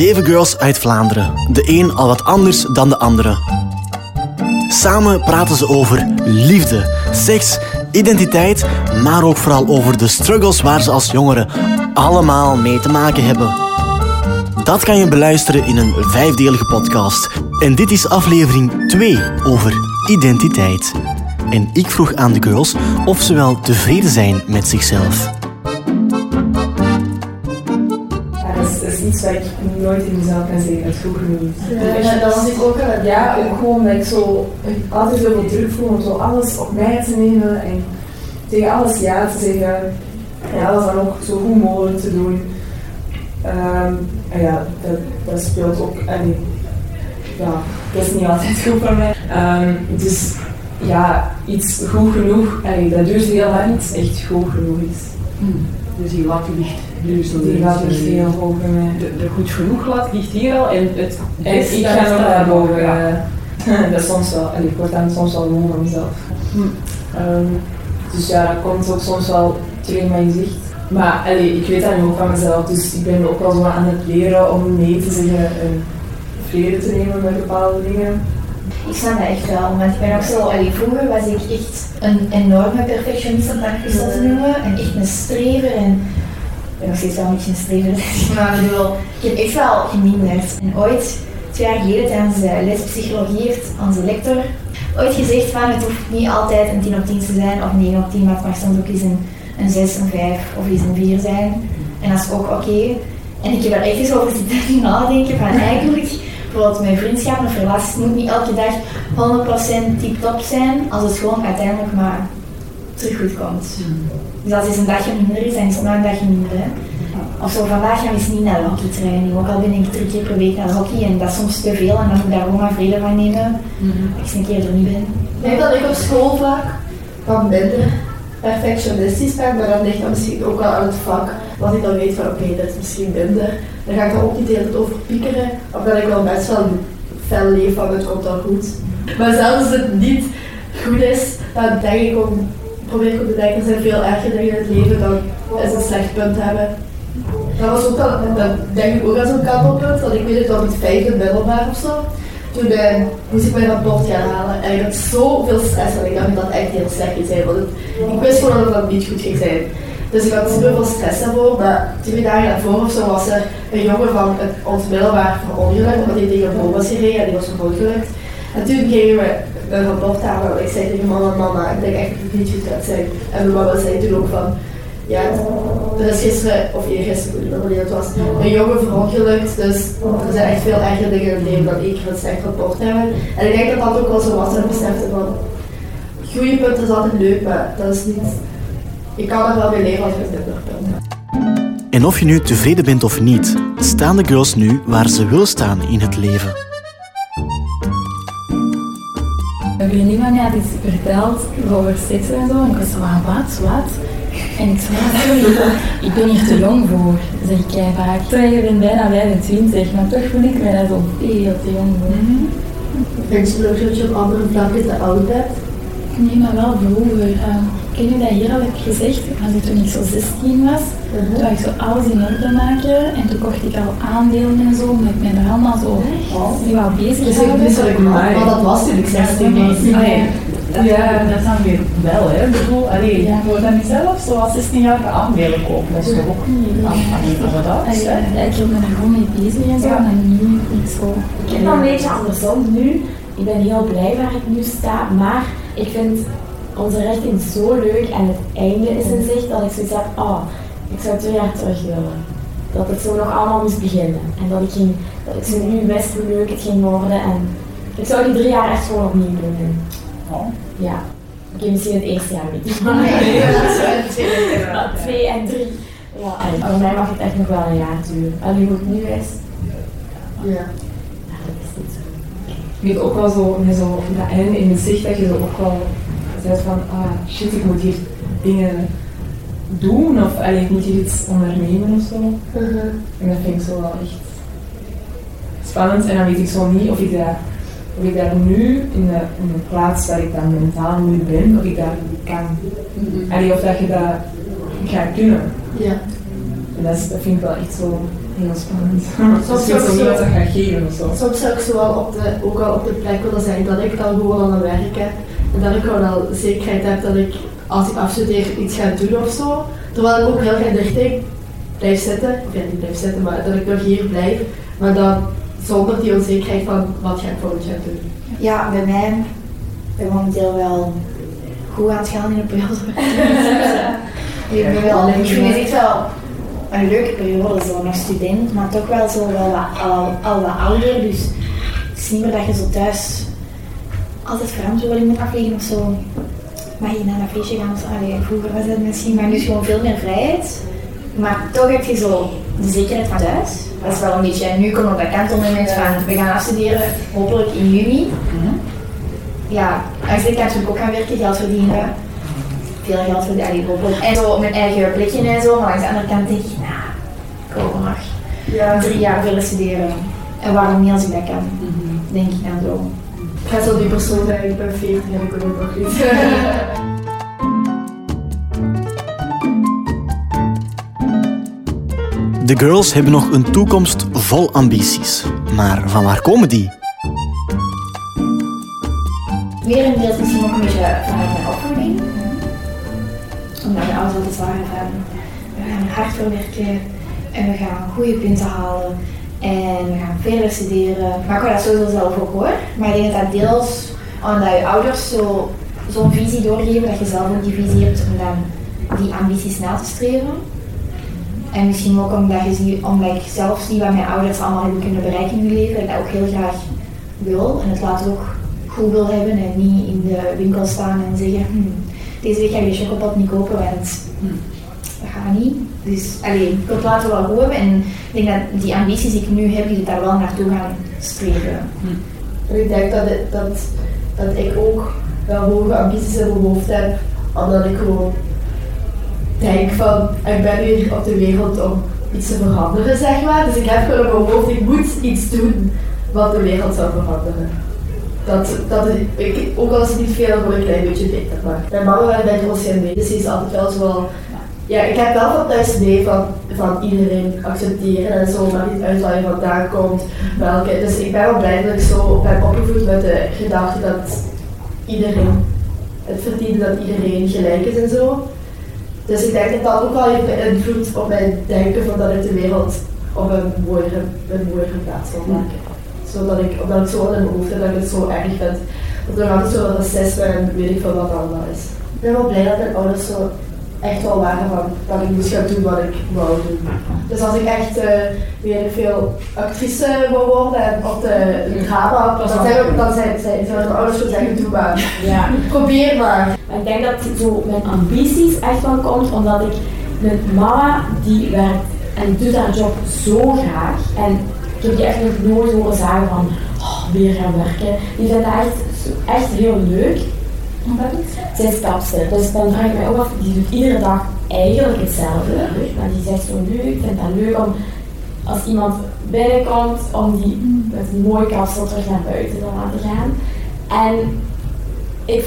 Zeven girls uit Vlaanderen. De een al wat anders dan de andere. Samen praten ze over liefde, seks, identiteit, maar ook vooral over de struggles waar ze als jongeren allemaal mee te maken hebben. Dat kan je beluisteren in een vijfdelige podcast. En dit is aflevering 2 over identiteit. En ik vroeg aan de girls of ze wel tevreden zijn met zichzelf. Is, dat is iets wat ik nooit in mezelf kan zeggen, dat het goed genoeg is. Ja, dat was ik ook al. Ja, ook gewoon dat ik zo altijd zoveel druk voel om zo alles op mij te nemen en tegen alles ja te zeggen. En alles dan ook zo goed mogelijk te doen. Ehm, en ja, dat, dat speelt ook. En, ja, dat is niet altijd goed voor mij. Ehm, dus ja, iets goed genoeg, allee, dat duurt heel lang iets echt goed genoeg is. Dus die lat ligt nu zo Die er veel hoger bij mij. de, de goed genoeg lat ligt hier al en het En ik daar ga nog naar boven. Ja. ja. dat is soms wel, en ik word dan soms wel moe van mezelf. Hm. Ehm, dus ja, dat komt ook soms wel tegen mijn gezicht. Maar allee, ik weet dat nu ook van mezelf, dus ik ben ook wel zo aan het leren om nee te zeggen en vrede te nemen met bepaalde dingen. Ik snap dat echt wel, want ik ben ook zo, allee, vroeger was ik echt een enorme perfectionist, om dat eens zo te noemen, en echt een strever en ik ben nog steeds wel een beetje een strever, maar ik bedoel, ik heb echt wel geminderd. En ooit, twee jaar geleden tijdens de les psychologie heeft onze lector ooit gezegd van het hoeft niet altijd een 10 op 10 te zijn of een 9 op 10, maar het mag soms ook eens een, een 6, een 5 of eens een 4 zijn. En dat is ook oké. En ik heb er echt eens over zitten nadenken van eigenlijk bijvoorbeeld mijn vriendschappen of relaties moet niet elke dag 100% tip-top zijn als het gewoon uiteindelijk maar terug goed komt. Dus als het een dagje minder is, dan is het maar een dagje minder. Hè. Of zo, vandaag gaan we eens niet naar de hockeytraining, ook al ben ik drie keer per week naar de hockey en dat is soms te veel en dan moet ik daar gewoon maar vrede van nemen. Dat ik eens een keer er niet ben. Ik denk dat ik op school vaak wat minder perfectionistisch ben, maar dan ligt dat misschien ook wel aan het vak. Want ik dan weet van oké, dat is misschien minder. Dan ga ik er ook niet de hele tijd over piekeren. Of dat ik wel best wel fel leef van het komt dan goed. Maar zelfs als het niet goed is, dan denk ik om, probeer ik om te denken, er zijn veel erger dingen in het leven dan is een slecht punt hebben. Dat was ook al, dat denk ik ook als een kantelpunt, want ik weet het op het vijfde middelbaar of zo. Toen ben, moest ik mijn rapport gaan halen en ik had zoveel stress en ik dacht dat echt heel slecht ging zijn, want ik wist gewoon dat het niet goed ging zijn. Dus ik had super veel stress daarvoor, maar twee dagen daarvoor of zo was er een jongen van het, ons middelbaar verongelukt, omdat hij tegen een boom was gereden en die was verongelukt. En toen gingen we een rapport halen en ik zei tegen mama, mama, ik denk echt dat het niet goed gaat zijn. En mijn mama zei toen ook van, ja, er is gisteren, of eergisteren, ik weet niet het was, een jongen verongelukt. Dus er zijn echt veel erger dingen in het leven dan één keer een slecht rapport hebben. En ik denk dat dat ook wel zo was, en ik besefte van, goede punten is altijd leuk, maar dat is niet... Ik kan er wel mee leven als ik het minder punten. En of je nu tevreden bent of niet, staan de girls nu waar ze wil staan in het leven. Een vriendin van mij had iets verteld over seks en zo. En ik was zo van, wat, wat? En ik zei, ik ben hier te jong voor, zeg ik kei vaak. Terwijl je bent bijna 25, maar toch voel ik me daar zo veel te jong voor. Denk je dat je op andere vlakken te oud bent? Nee, maar wel vroeger. Uh, ik weet niet dat hier al heb gezegd, als ik toen ik zo 16 was, toen wou ik zo alles in orde maken. En toen kocht ik al aandelen en zo, met mijn allemaal zo nu al bezig Dus ik wist dat ik maar dat was toen ik 16 was. Ja, dat is dan weer wel, hè. Ik bedoel, allee, Ja. je moet dan niet zelf zoals 16-jarige aandelen kopen. Dat is toch ook niet Ah, oudste, ja, hè. ja, ik me daar gewoon mee bezig en zo. Ja. En nu ben ik zo. Ik heb dat een beetje andersom nu. Ik ben heel blij waar ik nu sta, maar ik vind onze richting zo leuk en het einde is in zicht dat ik zoiets heb, oh, ik zou twee jaar terug willen. Dat het zo nog allemaal moest beginnen. En dat ik, ging, dat ik zo nu wist hoe leuk het ging worden. En ik zou die drie jaar echt gewoon opnieuw doen. Oh. Ja. Oké, misschien het eerste jaar niet. Maar twee en drie. Ja, en voor mij mag het echt nog wel een jaar duren. Alleen hoe het nu is, Ja. ja, dat is niet zo. Je hebt ook wel zo, met zo dat einde in het zicht dat je zo ook wel van, ah shit, ik moet hier dingen doen of allee, ik moet hier iets ondernemen of zo. En dat vind ik zo wel echt spannend. En dan weet ik zo niet of ik daar, of ik daar nu, in de, in de plaats waar ik dan mentaal nu ben, of ik daar kan. Allee, of dat je dat gaat kunnen. Ja. En dat, is, dat vind ik wel echt zo Heel spannend. Soms zo ook zo- iemand dat gaat geven of zo. Soms zou ik zo wel op de, ook wel op de plek willen zijn dat ik dan gewoon aan het werk heb. En dat ik gewoon al zekerheid heb dat ik als ik afstudeer iets ga doen of zo. Terwijl ik ook heel graag dicht blijf zitten. Of ja, niet blijf zitten, maar dat ik nog hier blijf. Maar dan zonder die onzekerheid van wat ga ik volgend jaar doen. Ja, bij mij ben ik momenteel wel goed aan het gaan in de periode. ik ben wel, ik vind het echt wel een leuke periode, zo nog student, maar toch wel zo wel wat, al, al wat ouder. Dus het is niet meer dat je zo thuis altijd verantwoording moet afleggen of zo. Mag je naar een feestje gaan? of? Allee, vroeger was dat misschien, maar nu is gewoon veel meer vrijheid. Maar toch heb je zo de zekerheid van thuis. Dat is wel een beetje, nu komt op dat kantelmoment van we gaan afstuderen, hopelijk in juni. Ja, als ik natuurlijk ook gaan werken, geld verdienen. Veel geld verdienen, hopelijk. En zo mijn eigen plekje en zo, maar langs de andere kant denk ik, nou, ik wil nog Ja, drie jaar verder studeren. En waarom niet als ik dat kan, denk ik dan zo. Ik ga zo die persoon zijn, ik ben 40 en ik wil ook nog iets. De girls hebben nog een toekomst vol ambities. Maar van waar komen die? Merendeels misschien ook een beetje vanuit mijn opvoeding. Omdat mijn ouders altijd waren van, we gaan er hard voor werken en we gaan goede punten halen en we gaan verder studeren. Maar ik dat sowieso zelf ook hoor. Maar ik denk dat dat deels omdat je ouders zo- zo'n visie doorgeven, dat je zelf ook die visie hebt om dan die ambities na te streven. En misschien ook omdat, je omdat ik zelf zie wat mijn ouders allemaal hebben kunnen bereiken in hun leven, ik dat ook heel graag wil en het later ook goed wil hebben en niet in de winkel staan en zeggen "Hmm, deze week ga je chocopot niet kopen, want dat gaat niet. Dus alleen, ik wil het later wel hebben en ik denk dat die ambities die ik nu heb, die daar wel naartoe gaan streven. En ik denk dat, het- dat, dat ik ook wel hoge ambities in mijn hoofd heb, omdat ik gewoon denk van, ik ben hier op de wereld om iets te veranderen, zeg maar. Dus ik heb gewoon in mijn hoofd, ik moet iets doen wat de wereld zou veranderen. Dat, dat ik, ook al is het niet veel, gewoon een klein beetje beter maakt. Mijn mama werkt bij het OCMW, dus die is altijd wel zo. Ja, ik heb wel van thuis idee van, van iedereen accepteren en zo, maar niet uit waar je vandaan komt. Welke, dus ik ben wel blij dat ik zo ben opgevoed met de gedachte dat iedereen het verdient, dat iedereen gelijk is en zo. Dus ik denk dat dat ook wel heeft beïnvloed op mijn denken van dat ik de wereld op een mooiere, een mooiere plaats wil maken. Zodat ik, omdat ik zo in mijn hoofd heb dat ik het zo erg vind. Dat er altijd zo racisme en weet ik veel wat allemaal is. Ik ben wel blij dat mijn ouders zo echt wel waren van dat ik moest gaan doen wat ik wou doen. Dus als ik echt eh weet ik veel actrice wil worden en op de drama, dan zijn, dan zijn, zijn, zijn mijn ouders gewoon zeggen, doe maar. Ja. Probeer maar. Maar ik denk dat zo mijn ambities echt wel komt omdat ik mijn mama die werkt en doet haar job zo graag en ik heb die echt nog nooit horen zeggen van oh, weer gaan werken. Die vindt dat echt, echt heel leuk. Zij is kapster, dus dan vraag ik mij ook af, die doet iedere dag eigenlijk hetzelfde. Maar die zegt zo leuk, ik vind dat leuk om als iemand binnenkomt om die met een mooi kapsel terug naar buiten te laten gaan. En ik,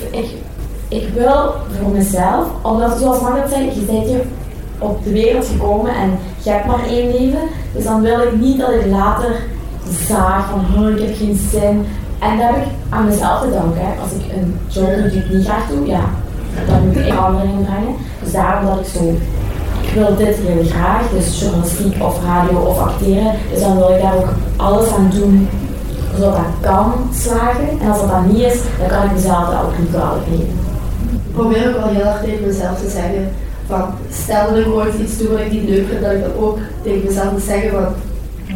ik, wil voor mezelf, omdat zoals Margaret zei, je bent hier op de wereld gekomen en je hebt maar één leven. Dus dan wil ik niet dat ik later zaag van ik heb geen zin. En dat heb ik aan mezelf te danken. Als ik een job doe die ik niet graag doe, ja, dan moet ik verandering brengen. Dus daarom dat ik zo, ik wil dit heel graag, dus journalistiek of radio of acteren. Dus dan wil ik daar ook alles aan doen zodat dat kan slagen. En als dat dan niet is, dan kan ik mezelf dat ook niet kwalijk nemen. Ik probeer ook wel heel hard tegen mezelf te zeggen van stel dat ik ooit iets doe wat ik niet leuk vind, dat ik dan ook tegen mezelf moet zeggen van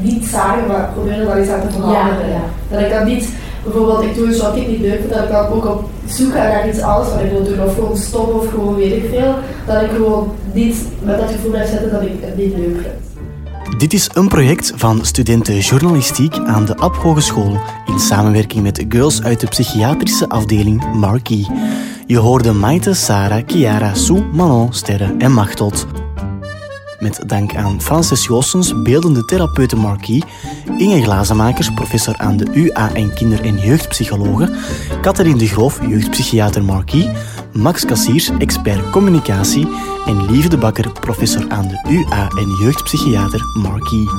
niet zagen, maar probeer er wel eens aan te veranderen. Ja, ja. Dat ik dan niet, bijvoorbeeld ik doe job die ik niet leuk vind, dat ik dan ook op zoek ga naar iets anders wat ik wil doen, of gewoon stoppen of gewoon weet ik veel, dat ik gewoon niet met dat gevoel blijf zitten dat ik het niet leuk vind. Dit is een project van studenten journalistiek aan de App Hogeschool in samenwerking met girls uit de psychiatrische afdeling Marquis. Je hoorde Maite, Sarah, Chiara, Sue, Manon, Sterre en Machtot. Met dank aan Frances Goossens, beeldende therapeute Marquis, Inge Glazenmakers, professor aan de UA en kinder- en jeugdpsychologe, Catherine de Groof, jeugdpsychiater Marquis, Max Kassiers, expert communicatie en Lieve de Bakker, professor aan de UA en jeugdpsychiater Markie.